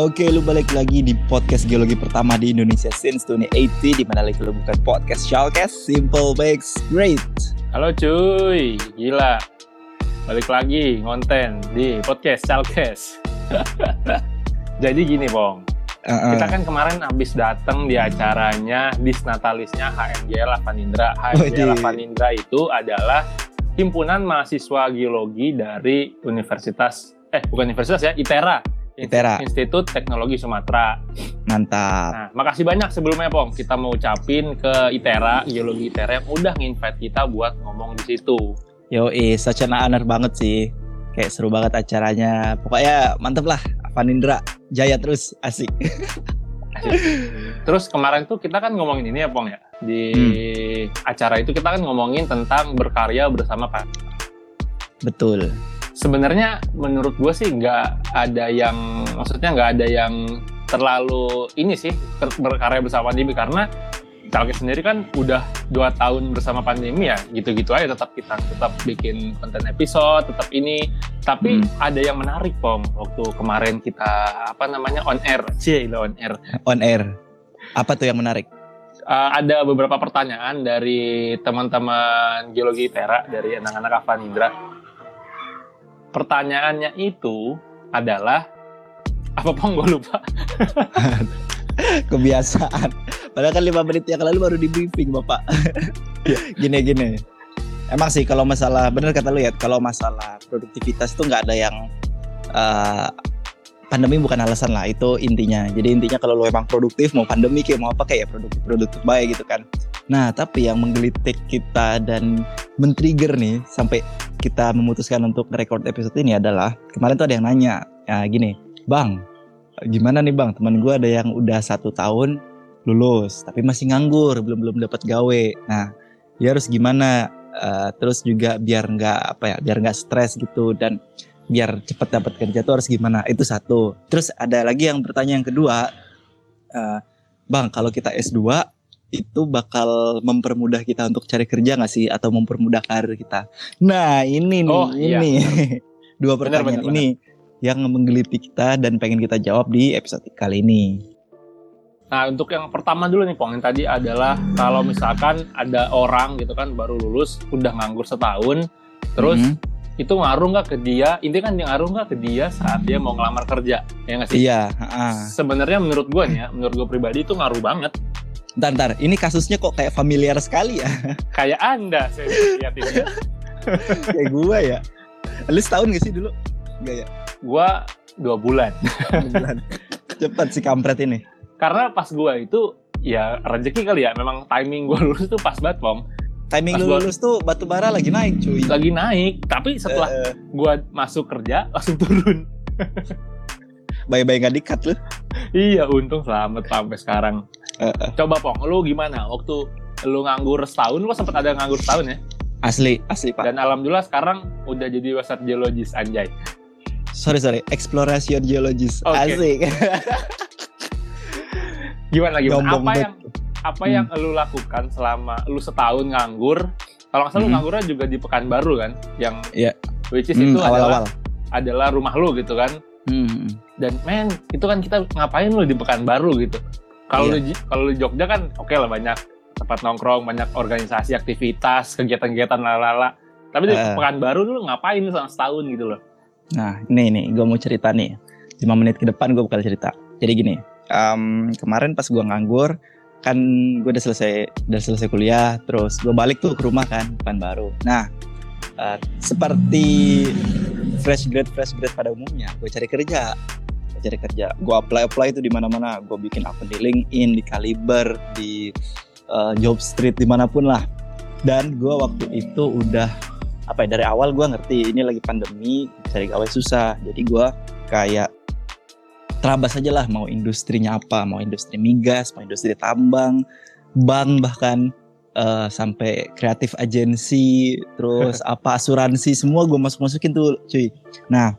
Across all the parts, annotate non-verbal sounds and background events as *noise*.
Oke, lu balik lagi di podcast geologi pertama di Indonesia since 2080 di mana lagi lu bukan podcast Showcase Simple Makes Great. Halo cuy, gila. Balik lagi ngonten di podcast Chalkes. *laughs* Jadi gini, Bong. Uh-uh. Kita kan kemarin habis datang di acaranya Disnatalisnya HMGL Avanindra. HMGL Widih. Avanindra itu adalah himpunan mahasiswa geologi dari Universitas eh bukan universitas ya, ITERA. ITERA. Institut Teknologi Sumatera. Mantap. Nah, makasih banyak sebelumnya, Pong. Kita mau ucapin ke ITERA, geologi ITERA yang udah nginvite kita buat ngomong di situ. Yo, eh, such an honor banget sih. Kayak seru banget acaranya. Pokoknya mantep lah. Avanindra, jaya terus, asik. *laughs* Terus kemarin tuh kita kan ngomongin ini ya, Pong ya. Di acara itu kita kan ngomongin tentang berkarya bersama Pak. Betul. Sebenarnya menurut gue sih nggak ada yang, maksudnya nggak ada yang terlalu ini sih ter- berkarya bersama pandemi karena Calkes sendiri kan udah dua tahun bersama pandemi ya gitu-gitu aja tetap kita tetap bikin konten episode tetap ini tapi Hmm. ada yang menarik pong waktu kemarin kita apa namanya on air sih on air On air. Apa tuh yang menarik? Uh, ada beberapa pertanyaan dari teman-teman geologi Tera dari anak-anak Avanindra. Pertanyaannya itu adalah apa pong gue lupa. *laughs* Kebiasaan. Padahal kan lima menit yang lalu baru di briefing, Bapak. Gini-gini. Emang sih kalau masalah bener kata lu ya, kalau masalah produktivitas itu nggak ada yang eh, pandemi bukan alasan lah, itu intinya. Jadi intinya kalau lu emang produktif mau pandemi kayak mau apa kayak ya produktif produktif baik gitu kan. Nah, tapi yang menggelitik kita dan men-trigger nih sampai kita memutuskan untuk record episode ini adalah kemarin tuh ada yang nanya, ya gini, Bang, gimana nih Bang, teman gue ada yang udah satu tahun lulus tapi masih nganggur, belum belum dapat gawe. Nah, dia harus gimana? Eh, terus juga biar nggak apa ya, biar nggak stres gitu dan biar cepat dapat kerja tuh harus gimana? Itu satu. Terus ada lagi yang bertanya yang kedua, eh, Bang, kalau kita S2 itu bakal mempermudah kita untuk cari kerja nggak sih atau mempermudah karir kita? Nah ini nih, Oh, iya. ini *laughs* dua Benar, pertanyaan benar, ini yang menggelitik kita dan pengen kita jawab di episode kali ini. Nah untuk yang pertama dulu nih pong yang tadi adalah kalau misalkan ada orang gitu kan baru lulus udah nganggur setahun, terus Mhm. Itu ngaruh nggak ke dia? Intinya kan ngaruh nggak ke dia saat dia mau ngelamar kerja, ya nggak sih? iya, ha-ha. Sebenarnya menurut gue nih ya, menurut gue pribadi itu ngaruh banget. Ntar, ntar, ini kasusnya kok kayak familiar sekali ya, *laughs* Kayak anda saya lihat ini. *laughs* kayak gua ya. Lu setahun gak sih dulu? Enggak ya? Gue dua bulan. *laughs* Bulan. Cepet si kampret ini. Karena pas gue itu ya rezeki kali ya, memang timing gue lulus tuh pas banget pong. Timing Pas lu gua- lulus tuh batu bara lagi naik cuy. Lagi naik, tapi setelah Eh, gue masuk kerja *laughs* langsung turun. Bye-bye gak dikat lu. iya, untung selamat sampai sekarang. Eh, eh. Coba pong, lu gimana? Waktu lu nganggur setahun, lu sempat ada nganggur setahun ya? Asli, asli pak. Dan alhamdulillah sekarang udah jadi website geologis anjay. Sorry, sorry. Exploration geologist. Oke. Asik. *laughs* Gimana gimana? Apa bet. yang apa Hmm. yang lu lakukan selama lu setahun nganggur? Kalau nggak salah lu Hmm. nganggurnya juga di Pekanbaru kan, yang Iya. which is Hmm, itu adalah awal-awal. adalah rumah lu gitu kan. Hmm. Dan men, itu kan kita ngapain lu di Pekanbaru gitu. Kalau Iya. lu kalau lu Jogja kan oke lah banyak tempat nongkrong, banyak organisasi, aktivitas, kegiatan-kegiatan lalala. Tapi di Eh. Pekanbaru lu ngapain selama setahun gitu loh. Nah, ini nih, gue mau cerita nih. 5 menit ke depan gue bakal cerita. Jadi gini, em, kemarin pas gue nganggur, kan gue udah selesai udah selesai kuliah, terus gue balik tuh ke rumah kan, kan baru. Nah, eh, seperti fresh grade fresh grade pada umumnya, gue cari kerja, gue cari kerja, gue apply apply itu di mana-mana, gue bikin akun di LinkedIn, di Kaliber, di eh, Jobstreet, di mana pun lah. Dan gue waktu itu udah apa ya dari awal gue ngerti ini lagi pandemi cari gawe susah jadi gue kayak terabas aja lah mau industrinya apa mau industri migas mau industri tambang bank bahkan eh, sampai kreatif agensi terus *laughs* apa asuransi semua gue masuk masukin tuh cuy. Nah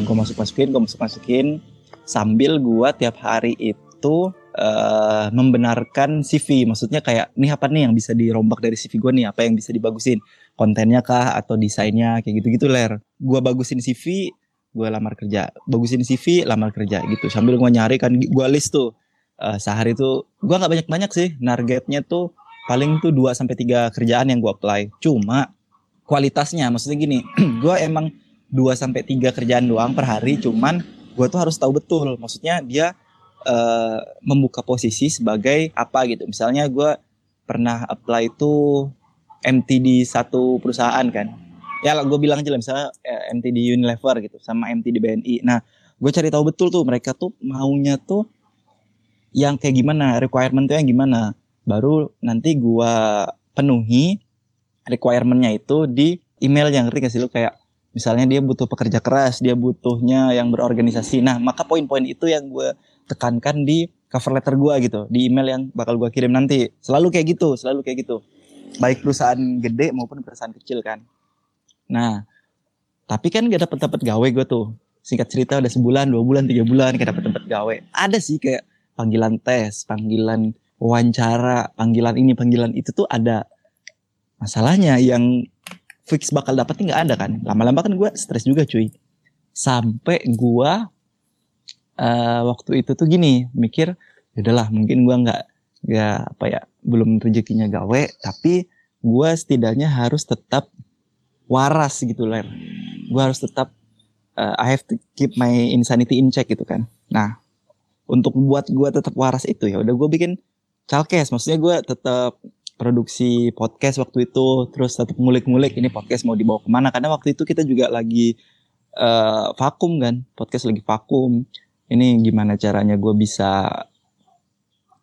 gue masuk masukin gue masuk masukin sambil gue tiap hari itu eh, membenarkan CV maksudnya kayak nih apa nih yang bisa dirombak dari CV gue nih? Apa yang bisa dibagusin? Kontennya kah? Atau desainnya? Kayak gitu-gitu ler. Gua bagusin CV gue lamar kerja. Bagusin CV lamar kerja gitu. Sambil gue nyari kan gue list tuh uh, sehari tuh gue nggak banyak banyak sih. Targetnya tuh paling tuh 2 sampai tiga kerjaan yang gue apply. Cuma kualitasnya maksudnya gini *clears throat* gue emang 2 sampai tiga kerjaan doang per hari cuman gue tuh harus tahu betul. Maksudnya dia uh, membuka posisi sebagai apa gitu. Misalnya gue pernah apply itu MT di satu perusahaan kan ya gue bilang aja lah misalnya eh, MT di Unilever gitu sama MT di BNI nah gue cari tahu betul tuh mereka tuh maunya tuh yang kayak gimana requirement tuh yang gimana. Baru nanti gue penuhi requirementnya itu di email yang ngerti gak sih lu? Kayak misalnya dia butuh pekerja keras dia butuhnya yang berorganisasi. Nah maka poin-poin itu yang gue tekankan di cover letter gue gitu di email yang bakal gue kirim nanti. Selalu kayak gitu selalu kayak gitu. Baik perusahaan gede maupun perusahaan kecil kan Nah, tapi kan gak dapet dapet gawe gue tuh. Singkat cerita udah sebulan, dua bulan, tiga bulan gak dapet dapet gawe. Ada sih kayak panggilan tes, panggilan wawancara, panggilan ini, panggilan itu tuh ada. Masalahnya yang fix bakal dapet nggak ada kan. Lama-lama kan gue stres juga cuy. Sampai gue uh, waktu itu tuh gini mikir, udahlah mungkin gue nggak nggak apa ya belum rezekinya gawe, tapi gue setidaknya harus tetap waras gitu ler. Gue harus tetap uh, I have to keep my insanity in check gitu kan. Nah untuk buat gue tetap waras itu ya udah gue bikin chalkes maksudnya gue tetap produksi podcast waktu itu terus tetap ngulik-ngulik ini podcast mau dibawa ke mana. Karena waktu itu kita juga lagi uh, vakum kan podcast lagi vakum. Ini gimana caranya gue bisa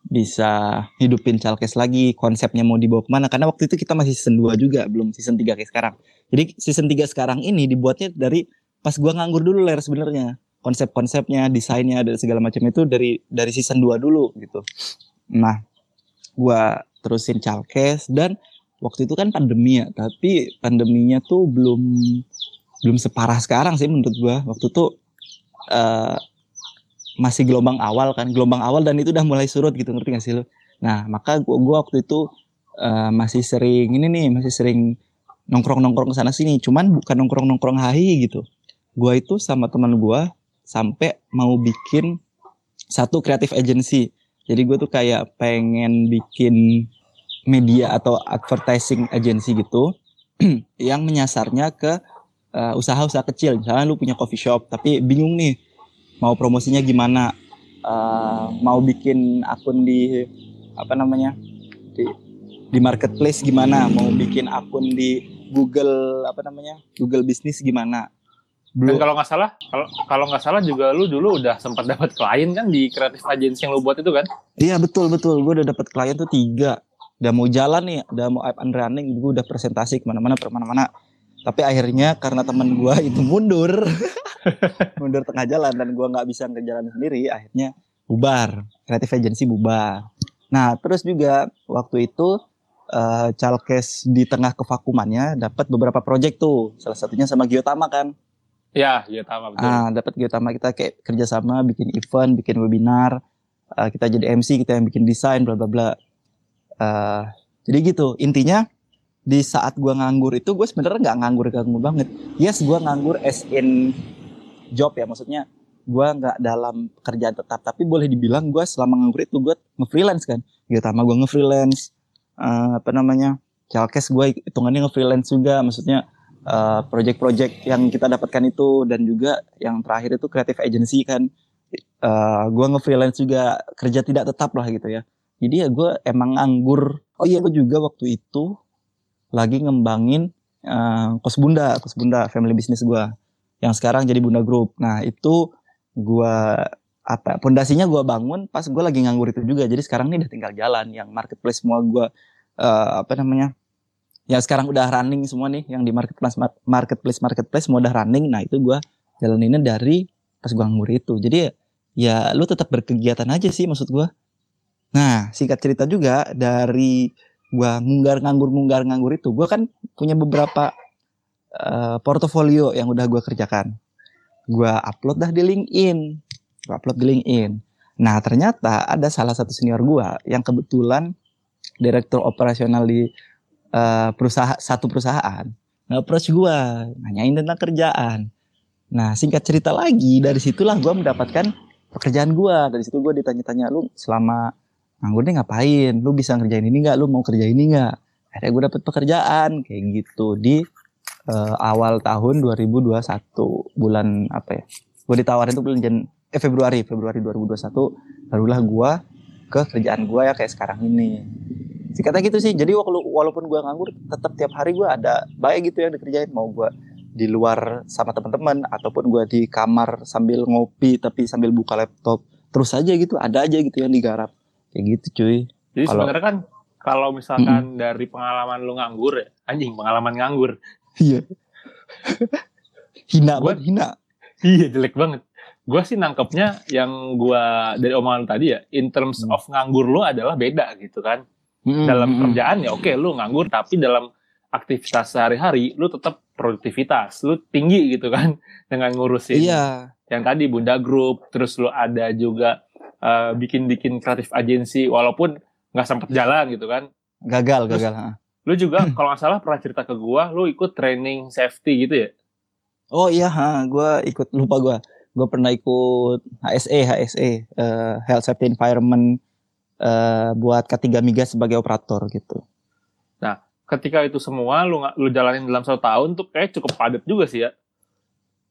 bisa hidupin Chalkes lagi konsepnya mau dibawa ke mana. Karena waktu itu kita masih season 2 juga belum season 3 kayak sekarang. Jadi season 3 sekarang ini dibuatnya dari pas gua nganggur dulu ler sebenarnya. Konsep-konsepnya desainnya dan segala macam itu dari dari season 2 dulu gitu. Nah gua terusin Chalkes dan waktu itu kan pandemi ya tapi pandeminya tuh belum belum separah sekarang sih menurut gua. Waktu itu uh, masih gelombang awal kan gelombang awal dan itu udah mulai surut gitu ngerti gak sih lo nah maka gua, gua waktu itu uh, masih sering ini nih masih sering nongkrong nongkrong ke sana sini cuman bukan nongkrong nongkrong hahi gitu. Gua itu sama teman gua sampai mau bikin satu kreatif agency. Jadi gue tuh kayak pengen bikin media atau advertising agency gitu *clears throat* yang menyasarnya ke uh, usaha-usaha kecil. Misalnya lu punya coffee shop tapi bingung nih mau promosinya gimana uh, mau bikin akun di apa namanya di di marketplace gimana mau bikin akun di Google apa namanya Google bisnis gimana belum. Dan kalau nggak salah, kalau kalau nggak salah juga lu dulu udah sempat dapat klien kan di kreatif agency yang lu buat itu kan? Iya betul betul, gue udah dapat klien tuh tiga. Udah mau jalan nih, udah mau up and running, gue udah presentasi ke mana-mana, ke mana-mana. Tapi akhirnya karena teman gue *laughs* itu mundur, *laughs* mundur tengah jalan dan gue nggak bisa ngejalan sendiri akhirnya bubar. Kreatif agency bubar. Nah terus juga waktu itu uh, Chalkes di tengah kevakumannya dapat beberapa project tuh. Salah satunya sama Giotama kan? Ya Giotama betul. Ah dapat Giotama kita kayak kerjasama bikin event bikin webinar. Uh, kita jadi MC kita yang bikin desain bla bla bla. Uh, jadi gitu. Intinya di saat gue nganggur itu gue sebenarnya nggak nganggur nganggur banget. Yes gue nganggur as in job ya maksudnya gue nggak dalam pekerjaan tetap. Tapi boleh dibilang gue selama nganggur itu gue nge-freelance kan. Gitu sama gue nge-freelance uh, apa namanya Chalkes gue hitungannya nge-freelance juga. Maksudnya uh, project-project yang kita dapatkan itu dan juga yang terakhir itu creative agency kan. Uh, eh, gue nge-freelance juga kerja tidak tetap lah gitu ya. Jadi ya gue emang nganggur. Oh iya. Gue juga waktu itu lagi ngembangin uh, kos bunda kos bunda family business gue yang sekarang jadi Bunda Group. Nah itu gua apa pondasinya gua bangun pas gue lagi nganggur itu juga. Jadi sekarang ini udah tinggal jalan yang marketplace semua gua uh, apa namanya ya sekarang udah running semua nih yang di marketplace marketplace marketplace semua udah running. Nah itu gua jalaninnya dari pas gua nganggur itu. Jadi ya lu tetap berkegiatan aja sih maksud gua. Nah singkat cerita juga dari gua ngunggar nganggur ngunggar nganggur itu gua kan punya beberapa uh, portofolio yang udah gue kerjakan. Gue upload dah di LinkedIn. Gue upload di LinkedIn. Nah ternyata ada salah satu senior gue yang kebetulan direktur operasional di uh, perusahaan satu perusahaan nge-approach gue nanyain tentang kerjaan Nah singkat cerita lagi dari situlah gue mendapatkan pekerjaan gue. Dari situ gue ditanya-tanya lu selama nganggur nih ngapain? Lu bisa ngerjain ini nggak? Lu mau kerja ini nggak? Akhirnya gue dapet pekerjaan kayak gitu di uh, awal tahun 2021 bulan apa ya? Gue ditawarin tuh bulan Jan eh Februari Februari 2021 barulah gue ke kerjaan gue ya kayak sekarang ini singkatnya gitu sih jadi walaupun gue nganggur tetap tiap hari gue ada baik gitu yang dikerjain mau gue di luar sama teman-teman ataupun gue di kamar sambil ngopi tapi sambil buka laptop terus aja gitu ada aja gitu yang digarap kayak gitu cuy. Jadi kalo, sebenarnya kan kalau misalkan mm -mm. dari pengalaman lu nganggur ya anjing pengalaman nganggur. Iya. Hina banget hina. Iya jelek banget. Gue sih nangkepnya yang gue dari omongan tadi ya in terms mm. of nganggur lu adalah beda gitu kan. Mm, dalam kerjaan ya oke lu nganggur tapi dalam aktivitas sehari-hari lu tetap produktivitas lu tinggi gitu kan *laughs* dengan ngurusin iya. yang tadi Bunda Group terus lu ada juga uh, bikin-bikin kreatif agensi walaupun nggak sempat jalan gitu kan gagal terus, gagal lu juga *clears throat* kalau nggak salah pernah cerita ke gua lu ikut training safety gitu ya oh iya ha gua ikut lupa gua gua pernah ikut HSE HSE uh, Health Safety Environment uh, buat ketiga migas sebagai operator gitu. Nah, ketika itu semua lu lu jalanin dalam satu tahun tuh kayak cukup padat juga sih ya.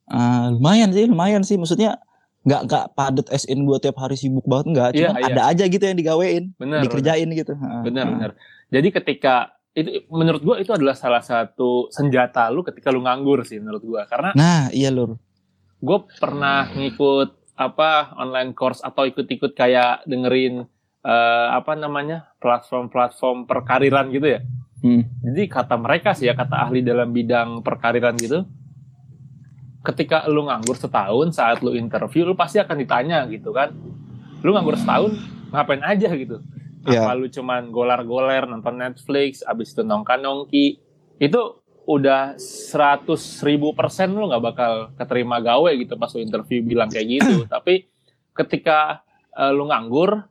Uh, lumayan sih, lumayan sih. Maksudnya nggak nggak padat SN gue tiap hari sibuk banget nggak, cuma iya, iya. ada aja gitu yang digawein, bener, dikerjain bener. gitu. Bener bener. Jadi ketika itu menurut gua itu adalah salah satu senjata lu ketika lu nganggur sih menurut gua karena Nah, iya lur. Gue pernah ngikut apa online course atau ikut-ikut kayak dengerin uh, apa namanya platform-platform perkariran gitu ya. Hmm. Jadi kata mereka sih ya kata ahli dalam bidang perkariran gitu, ketika lu nganggur setahun saat lu interview lu pasti akan ditanya gitu kan, lu nganggur setahun ngapain aja gitu? Yeah. Apa lu cuman golar-goler nonton Netflix, abis itu nongkan nongki, itu udah seratus ribu persen lu nggak bakal keterima gawe gitu pas lu interview bilang kayak gitu. *clears throat* Tapi ketika uh, lu nganggur,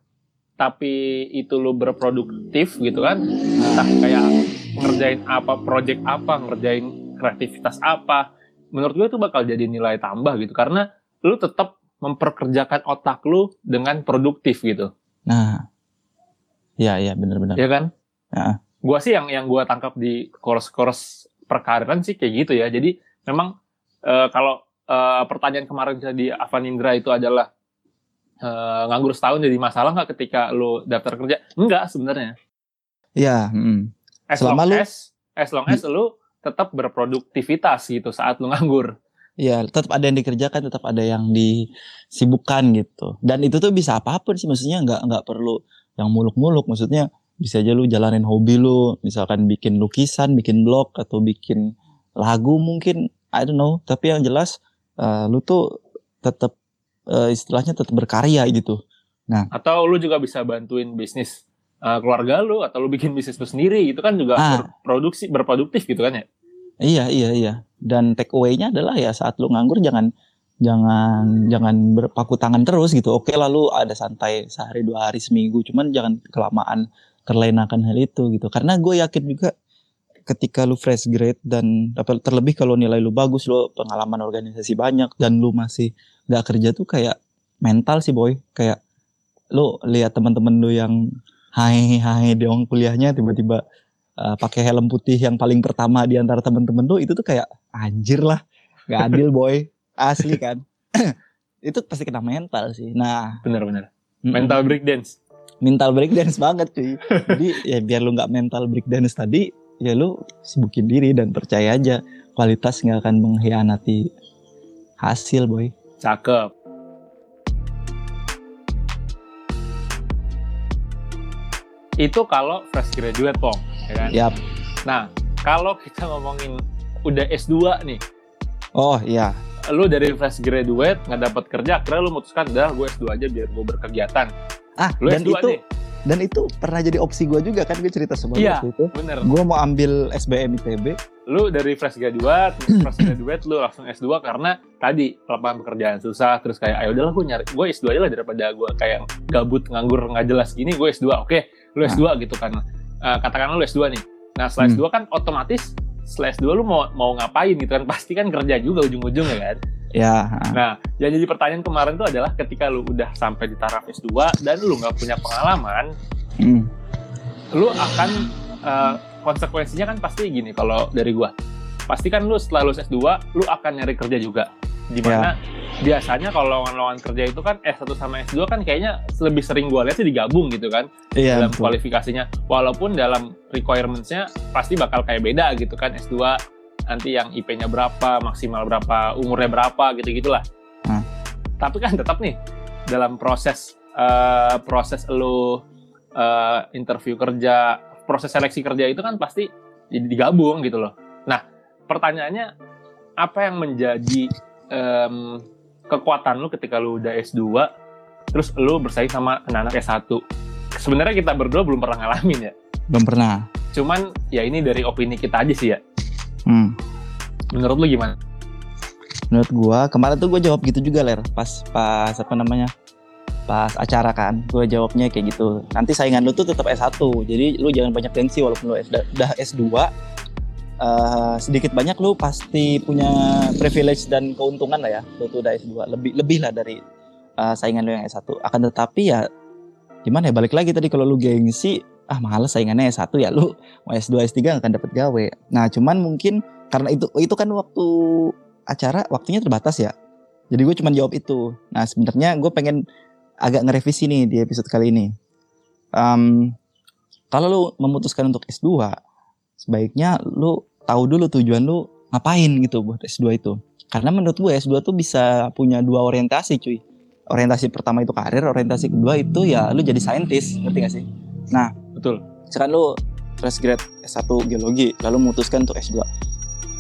tapi itu lu berproduktif gitu kan entah kayak ngerjain apa project apa ngerjain kreativitas apa menurut gue itu bakal jadi nilai tambah gitu karena lu tetap memperkerjakan otak lu dengan produktif gitu nah ya ya benar-benar ya kan ya. gue sih yang yang gue tangkap di course-course perkariran sih kayak gitu ya jadi memang uh, kalau uh, pertanyaan kemarin di Avanindra itu adalah uh, nganggur setahun jadi masalah nggak ketika lo daftar kerja? Enggak sebenarnya. Iya. Hmm. As Selama long lu, as as long as lu tetap berproduktivitas gitu saat lu nganggur. Iya, tetap ada yang dikerjakan, tetap ada yang disibukkan gitu. Dan itu tuh bisa apa pun sih, maksudnya nggak nggak perlu yang muluk-muluk. Maksudnya bisa aja lu jalanin hobi lu, misalkan bikin lukisan, bikin blog atau bikin lagu mungkin, I don't know. Tapi yang jelas uh, lu tuh tetap uh, istilahnya tetap berkarya gitu. Nah, atau lu juga bisa bantuin bisnis uh, keluarga lu atau lu bikin bisnis lu sendiri itu kan juga ah, berproduksi berproduktif gitu kan ya? Iya iya iya. Dan take away-nya adalah ya saat lu nganggur jangan jangan jangan berpaku tangan terus gitu. Oke lalu ada santai sehari dua hari seminggu, cuman jangan kelamaan terlenakan hal itu gitu. Karena gue yakin juga ketika lu fresh grade dan terlebih kalau nilai lu bagus, lu pengalaman organisasi banyak dan lu masih nggak kerja tuh kayak mental sih boy kayak lu lihat teman-teman lu yang hai hai di orang kuliahnya tiba-tiba uh, pakai helm putih yang paling pertama di antara teman-teman lu itu tuh kayak anjir lah nggak adil boy. Asli kan. *clears throat* Itu pasti kena mental sih. Nah benar-benar mental breakdance. Mental breakdance banget cuy. Jadi *laughs* ya biar lu nggak mental breakdance tadi ya lu sibukin diri dan percaya aja kualitas nggak akan mengkhianati hasil boy. Cakep. Itu kalau fresh graduate, Pong. Ya kan? Yap. Nah, kalau kita ngomongin udah S2 nih. Oh, iya. Lu dari fresh graduate, nggak dapat kerja, akhirnya lu memutuskan, dah gue S2 aja biar gue berkegiatan. Ah, lu dan S2 itu, nih dan itu pernah jadi opsi gue juga kan gue cerita sama iya, waktu itu bener. gue mau ambil SBM ITB lu dari fresh graduate *clears throat* fresh graduate lu langsung S2 karena tadi lapangan pekerjaan susah terus kayak ayo udahlah gue nyari gue S2 aja lah daripada gue kayak gabut nganggur nggak jelas gini gue S2 oke lu S2 nah. gitu kan uh, katakanlah lu S2 nih nah setelah hmm. S2 kan otomatis setelah S2 lu mau mau ngapain gitu kan *laughs* pasti kan kerja juga ujung-ujungnya kan Ya. Nah, yang jadi pertanyaan kemarin tuh adalah ketika lu udah sampai di taraf S2 dan lu nggak punya pengalaman, Hmm. lu akan eh, konsekuensinya kan pasti gini kalau dari gua. Pasti kan lu setelah lulus S2, lu akan nyari kerja juga. Di mana biasanya kalau lowongan kerja itu kan S1 sama S2 kan kayaknya lebih sering gua lihat sih digabung gitu kan Iya. dalam betul. kualifikasinya. Walaupun dalam requirements-nya pasti bakal kayak beda gitu kan S2 nanti yang IP-nya berapa, maksimal berapa, umurnya berapa gitu-gitulah. Hmm. Tapi kan tetap nih dalam proses eh, proses lu eh, interview kerja, proses seleksi kerja itu kan pasti jadi digabung gitu loh. Nah, pertanyaannya apa yang menjadi em, kekuatan lu ketika lu udah S2 terus lu bersaing sama anak-anak S1? Sebenarnya kita berdua belum pernah ngalamin ya. Belum pernah. Cuman ya ini dari opini kita aja sih ya. Hmm. Menurut lu gimana? Menurut gua kemarin tuh gua jawab gitu juga ler pas pas apa namanya pas acara kan gue jawabnya kayak gitu nanti saingan lu tuh tetap S1 jadi lu jangan banyak gengsi walaupun lu S- udah S2 eh, sedikit banyak lu pasti punya privilege dan keuntungan lah ya lu tuh udah S2 lebih lebih lah dari eh, saingan lu yang S1 akan tetapi ya gimana ya balik lagi tadi kalau lu gengsi ah males saingannya S1 ya lu mau S2 S3 nggak akan dapet gawe. Nah cuman mungkin karena itu itu kan waktu acara waktunya terbatas ya. Jadi gue cuma jawab itu. Nah sebenarnya gue pengen agak ngerevisi nih di episode kali ini. Em, kalau lu memutuskan untuk S2 sebaiknya lu tahu dulu tujuan lu ngapain gitu buat S2 itu. Karena menurut gue S2 tuh bisa punya dua orientasi cuy. Orientasi pertama itu karir orientasi kedua itu ya lu jadi saintis ngerti gak sih? Betul. misalkan lu fresh grade S1 geologi lalu memutuskan untuk S2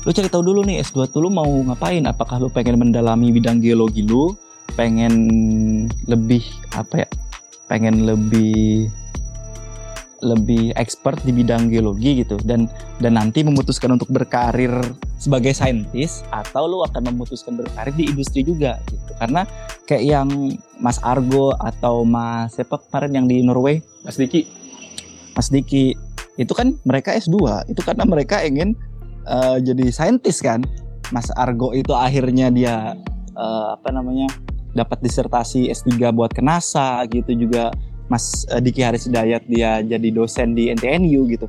lu cari tahu dulu nih S2 tuh lu mau ngapain? Apakah lu pengen mendalami bidang geologi lu? Pengen lebih apa ya? Pengen lebih lebih expert di bidang geologi gitu. Dan dan nanti memutuskan untuk berkarir sebagai saintis atau lu akan memutuskan berkarir di industri juga gitu. Karena kayak yang Mas Argo atau Mas siapa kemarin yang di Norway? Mas Diki, Mas Diki. Itu kan mereka S2 itu karena mereka ingin eh, jadi saintis kan. Mas Argo itu akhirnya dia eh, apa namanya dapat disertasi S3 buat ke NASA gitu juga Mas eh, Diki Haris Hidayat dia jadi dosen di NTNU gitu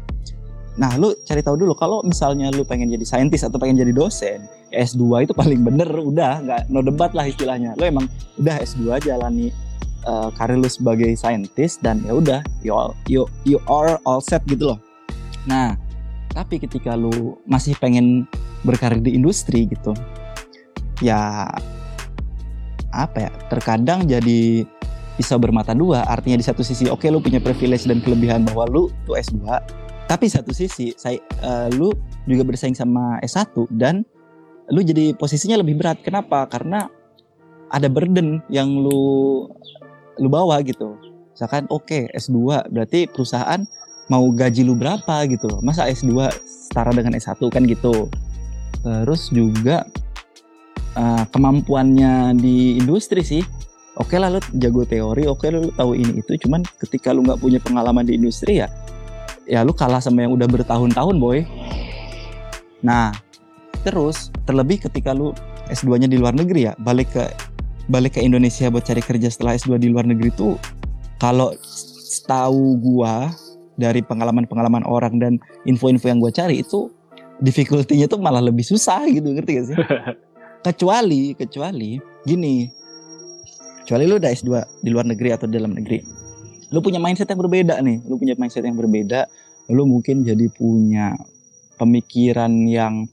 nah lu cari tahu dulu kalau misalnya lu pengen jadi saintis atau pengen jadi dosen ya S2 itu paling bener udah nggak no debat lah istilahnya lu emang udah S2 jalani uh, karir lu sebagai saintis dan ya udah you you you are all set gitu loh. Nah, tapi ketika lu masih pengen berkarir di industri gitu, ya apa ya? Terkadang jadi bisa bermata dua. Artinya di satu sisi oke lu punya privilege dan kelebihan bahwa lu tuh S2, tapi satu sisi saya eh, lu juga bersaing sama S1 dan lu jadi posisinya lebih berat. Kenapa? Karena ada burden yang lu lu bawa gitu. Misalkan oke S2 berarti perusahaan mau gaji lu berapa gitu. Masa S2 setara dengan S1 kan gitu. Terus juga eh, kemampuannya di industri sih. Oke lah lu jago teori, oke lu tahu ini itu, cuman ketika lu nggak punya pengalaman di industri ya ya lu kalah sama yang udah bertahun-tahun boy. Nah, terus terlebih ketika lu S2-nya di luar negeri ya, balik ke balik ke Indonesia buat cari kerja setelah S2 di luar negeri tuh kalau setahu gua dari pengalaman-pengalaman orang dan info-info yang gua cari itu difficulty-nya tuh malah lebih susah gitu ngerti gak sih? *laughs* kecuali kecuali gini. Kecuali lu udah S2 di luar negeri atau di dalam negeri. Lu punya mindset yang berbeda nih, lu punya mindset yang berbeda, lu mungkin jadi punya pemikiran yang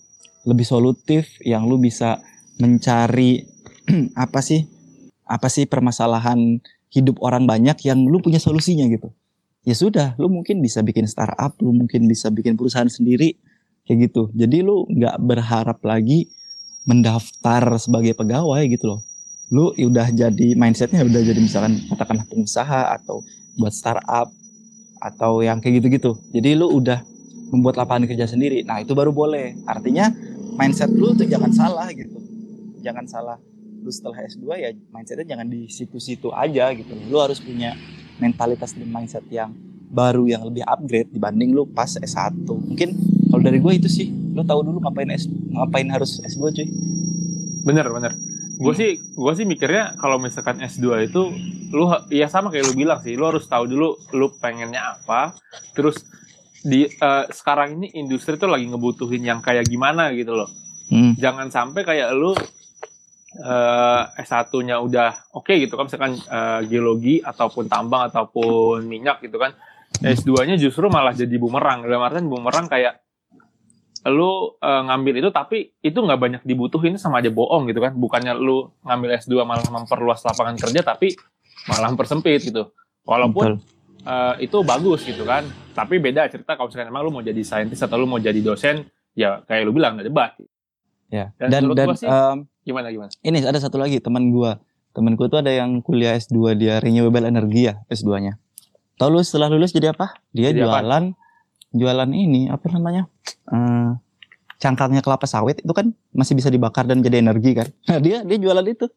lebih solutif yang lu bisa mencari *clears throat* apa sih apa sih permasalahan hidup orang banyak yang lu punya solusinya gitu. Ya sudah lu mungkin bisa bikin startup lu mungkin bisa bikin perusahaan sendiri kayak gitu. Jadi lu nggak berharap lagi mendaftar sebagai pegawai gitu loh lu udah jadi mindsetnya udah jadi misalkan katakanlah pengusaha atau buat startup atau yang kayak gitu-gitu. Jadi lu udah membuat lapangan kerja sendiri. Nah itu baru boleh. Artinya mindset lu tuh jangan salah gitu. Jangan salah. Lu setelah S2 ya mindsetnya jangan di situ-situ aja gitu. Lu harus punya mentalitas dan mindset yang baru yang lebih upgrade dibanding lu pas S1 mungkin kalau dari gue itu sih lu tahu dulu ngapain S ngapain harus S2 cuy? Bener bener. Gue sih gue sih mikirnya kalau misalkan S2 itu lu ya sama kayak lu bilang sih lu harus tahu dulu lu pengennya apa. Terus di uh, sekarang ini industri tuh lagi ngebutuhin yang kayak gimana gitu loh. Hmm. jangan sampai kayak lu uh, S1-nya udah oke okay gitu kan misalkan uh, geologi ataupun tambang ataupun minyak gitu kan. S2-nya justru malah jadi bumerang. Dalam artian bumerang kayak lu uh, ngambil itu tapi itu nggak banyak dibutuhin sama aja bohong gitu kan. Bukannya lu ngambil S2 malah memperluas lapangan kerja tapi malah mempersempit gitu. Walaupun uh, itu bagus gitu kan. Tapi beda cerita kalau misalkan emang lu mau jadi saintis atau lu mau jadi dosen ya kayak lu bilang nggak debat. Ya. Dan dan, dan sih, um, gimana gimana? ini ada satu lagi teman gua. Teman gua tuh ada yang kuliah S2 dia renewable energy ya S2-nya tahu lu setelah lulus jadi apa? Dia jadi jualan apa? Jualan ini apa namanya uh, cangkangnya kelapa sawit itu kan masih bisa dibakar dan jadi energi kan. Nah dia dia jualan itu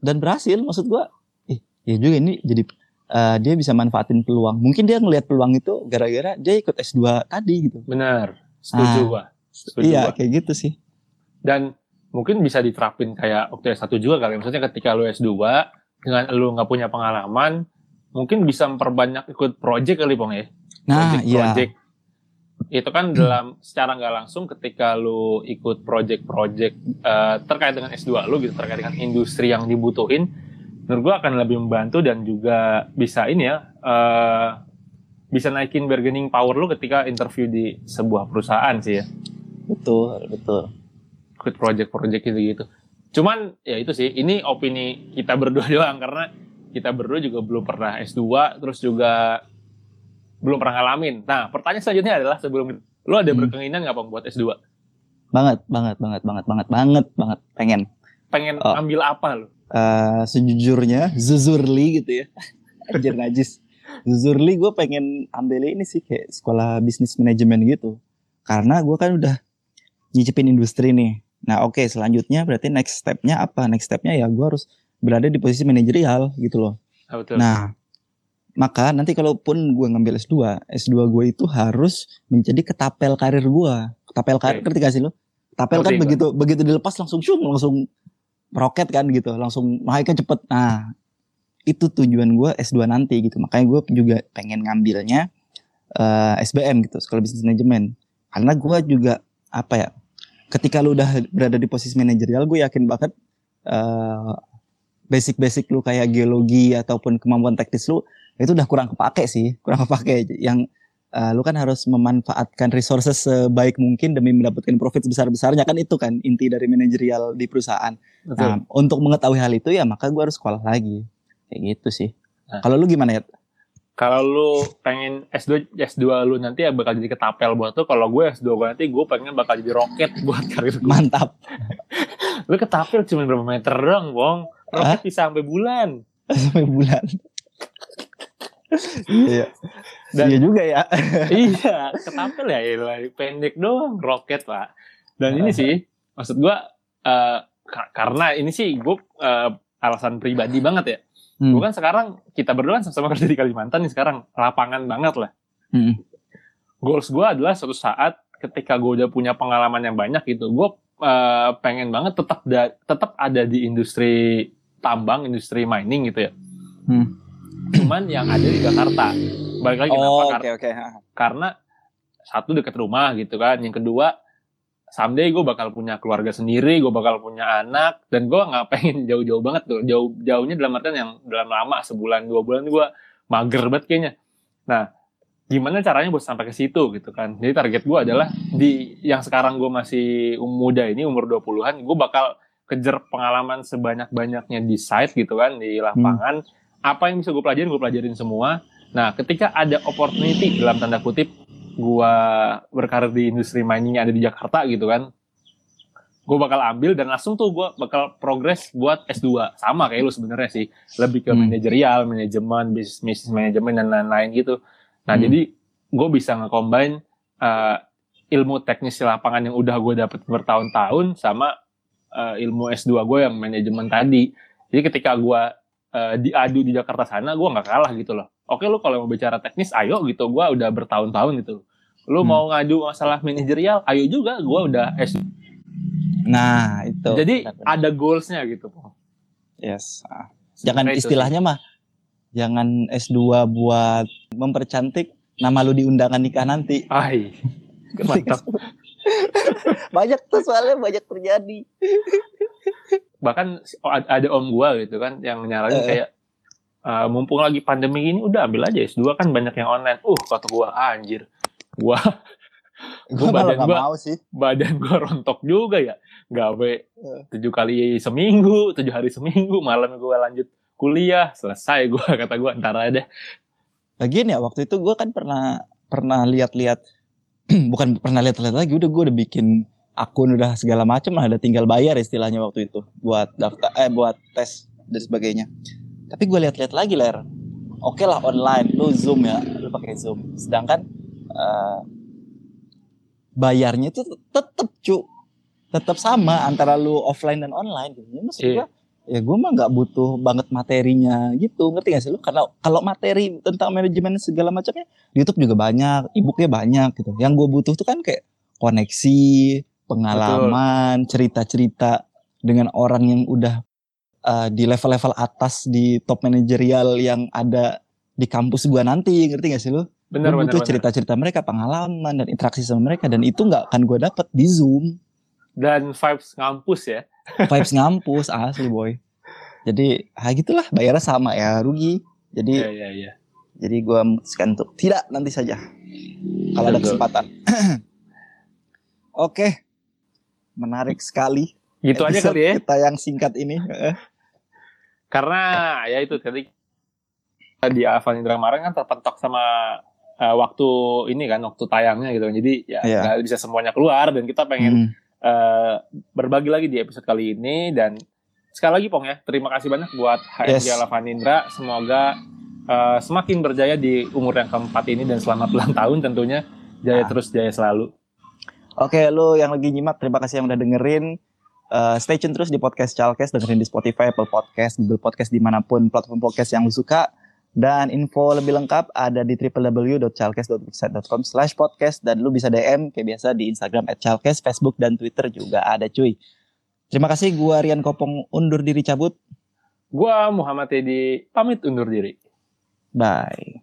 dan berhasil maksud gua. Eh ya juga ini jadi uh, dia bisa manfaatin peluang. Mungkin dia ngelihat peluang itu gara-gara dia ikut S2 tadi gitu. Benar. Setuju nah, gua. Setuju iya gua. kayak gitu sih. Dan mungkin bisa diterapin kayak waktu S1 juga kali. Maksudnya ketika lu S2 dengan lu nggak punya pengalaman mungkin bisa memperbanyak ikut project kali bang ya. Nah project, iya. project itu kan dalam secara nggak langsung ketika lu ikut project-project uh, terkait dengan S2 lu gitu terkait dengan industri yang dibutuhin menurut gua akan lebih membantu dan juga bisa ini ya uh, bisa naikin bargaining power lu ketika interview di sebuah perusahaan sih ya. Betul betul. Ikut project-project gitu gitu cuman ya itu sih ini opini kita berdua *laughs* doang karena kita berdua juga belum pernah S2 terus juga belum pernah ngalamin. Nah, pertanyaan selanjutnya adalah sebelum lu ada hmm. berkeinginan nggak buat S2? Banget, banget, banget, banget, banget, banget, banget, pengen. Pengen oh. ambil apa lu? Uh, sejujurnya, zuzurli gitu ya. *laughs* Anjir najis. Zuzurli gue pengen ambil ini sih kayak sekolah bisnis manajemen gitu. Karena gue kan udah nyicipin industri nih. Nah oke okay, selanjutnya berarti next stepnya apa? Next stepnya ya gue harus berada di posisi manajerial gitu loh. Oh, betul. Nah maka nanti kalaupun gue ngambil S2, S2 gue itu harus menjadi ketapel karir gue. Ketapel karir, okay. sih lo? Ketapel kan begitu begitu dilepas langsung syung, langsung roket kan gitu, langsung naiknya cepet. Nah, itu tujuan gue S2 nanti gitu. Makanya gue juga pengen ngambilnya uh, eh, SBM gitu, Sekolah Bisnis Manajemen. Karena gue juga apa ya, ketika lu udah berada di posisi manajerial, gue yakin banget uh, basic-basic lu kayak geologi ataupun kemampuan teknis lu itu udah kurang kepake sih, kurang kepake. Yang uh, lu kan harus memanfaatkan resources sebaik mungkin demi mendapatkan profit sebesar-besarnya kan itu kan inti dari manajerial di perusahaan. Betul. Nah, untuk mengetahui hal itu ya maka gue harus sekolah lagi. Kayak gitu sih. Nah. Kalau lu gimana ya? Kalau lu pengen S2 S2 lu nanti ya bakal jadi ketapel buat tuh. Kalau gue S2 gue nanti gue pengen bakal jadi roket *laughs* buat karir gue. Mantap. lu ketapel cuma berapa meter dong, Bong roket bisa sampai bulan *laughs* sampai bulan iya dan iya juga ya *laughs* iya ketampil ya, ya pendek doang roket pak dan ini sih maksud gua uh, karena ini sih gua uh, alasan pribadi banget ya hmm. gua kan sekarang kita berdua kan sama-sama kerja di Kalimantan nih sekarang lapangan banget lah hmm. goals gua adalah suatu saat ketika gua udah punya pengalaman yang banyak gitu gua uh, pengen banget tetap da tetap ada di industri tambang, industri mining gitu ya. Hmm. Cuman yang ada di Jakarta. Balik lagi oh, kenapa? Okay, okay. Karena satu dekat rumah gitu kan. Yang kedua, someday gue bakal punya keluarga sendiri, gue bakal punya anak, dan gue nggak pengen *laughs* jauh-jauh banget tuh. Jauh jauhnya dalam artian yang dalam lama sebulan dua bulan gue mager banget kayaknya. Nah, gimana caranya buat sampai ke situ gitu kan. Jadi target gue adalah di yang sekarang gue masih muda ini umur 20-an, gue bakal kejar pengalaman sebanyak-banyaknya di site gitu kan di lapangan hmm. Apa yang bisa gue pelajarin gue pelajarin semua nah ketika ada opportunity dalam tanda kutip gue berkarir di industri mining yang ada di Jakarta gitu kan gue bakal ambil dan langsung tuh gue bakal progres buat S2 sama kayak lu sebenarnya sih lebih ke hmm. manajerial manajemen bisnis manajemen dan lain-lain gitu nah hmm. jadi gue bisa nge-combine uh, ilmu teknis di lapangan yang udah gue dapet bertahun-tahun sama uh, ilmu S2 gue yang manajemen tadi. Jadi ketika gue uh, diadu di Jakarta sana, gue nggak kalah gitu loh. Oke lu kalau mau bicara teknis, ayo gitu. Gue udah bertahun-tahun gitu. Lu hmm. mau ngadu masalah manajerial, ayo juga. Gue udah S. Nah itu. Jadi ada goalsnya gitu. Yes. Ah. Jangan istilahnya mah jangan S2 buat mempercantik nama lu di undangan nikah nanti. Ai. Mantap. *laughs* banyak tuh soalnya banyak terjadi. Bahkan ad- ada om gua gitu kan yang nyaranin Eh. kayak eh, mumpung lagi pandemi ini udah ambil aja S2 kan banyak yang online. Uh, kata gua anjir. Gua Gue *laughs* Gua badan gua- sih. badan gua rontok juga ya. Gawe tujuh kali seminggu, tujuh hari seminggu, malam gua lanjut kuliah, selesai gua *laughs* kata gua ntar aja deh. Lagian ya waktu itu gue kan pernah pernah lihat-lihat *clears throat* bukan pernah lihat-lihat lagi udah gue udah bikin akun udah segala macam lah ada tinggal bayar istilahnya waktu itu buat daftar eh buat tes dan sebagainya. Tapi gue lihat-lihat lagi ler. Oke lah online, lu zoom ya, lu pakai zoom. Sedangkan eh, bayarnya itu tetep cu, tetap sama antara lu offline dan online. gitu. Ya, maksud Iya. gua, ya gue mah nggak butuh banget materinya gitu ngerti gak sih lu kalau kalau materi tentang manajemen segala macamnya di YouTube juga banyak e-booknya banyak gitu yang gue butuh tuh kan kayak koneksi pengalaman cerita-cerita dengan orang yang udah uh, di level-level atas di top manajerial yang ada di kampus gua nanti ngerti gak sih lu? Bener gue bener. butuh cerita-cerita mereka pengalaman dan interaksi sama mereka dan itu nggak akan gue dapet di zoom. Dan vibes ngampus ya. vibes ngampus asli boy. Jadi ah gitulah bayarnya sama ya rugi. Jadi Iya iya iya. jadi gue memutuskan untuk tidak nanti saja. Kalau ada kesempatan. *clears throat* Oke menarik sekali Gitu aja kali ya. kita yang singkat ini Eh, Karena ya itu tadi di Avan Indra kemarin kan terpentok sama eh, waktu ini kan waktu tayangnya gitu. Jadi ya Iya. nggak bisa semuanya keluar dan kita pengen hmm, eh, berbagi lagi di episode kali ini dan sekali lagi Pong ya terima kasih banyak buat HMG Yes. Indra. Semoga eh, semakin berjaya di umur yang keempat ini dan selamat ulang tahun tentunya jaya Ah. terus jaya selalu. Oke lu yang lagi nyimak terima kasih yang udah dengerin Eh, stay tune terus di podcast Chalkes dengerin di Spotify, Apple Podcast, Google Podcast di mana pun platform podcast yang lu suka dan info lebih lengkap ada di www.chalkes.wixsite.com slash podcast dan lu bisa DM kayak biasa di Instagram at Chalkes, Facebook dan Twitter juga ada cuy. Terima kasih gua Rian Kopong undur diri cabut. Gua Muhammad Teddy pamit undur diri. Bye.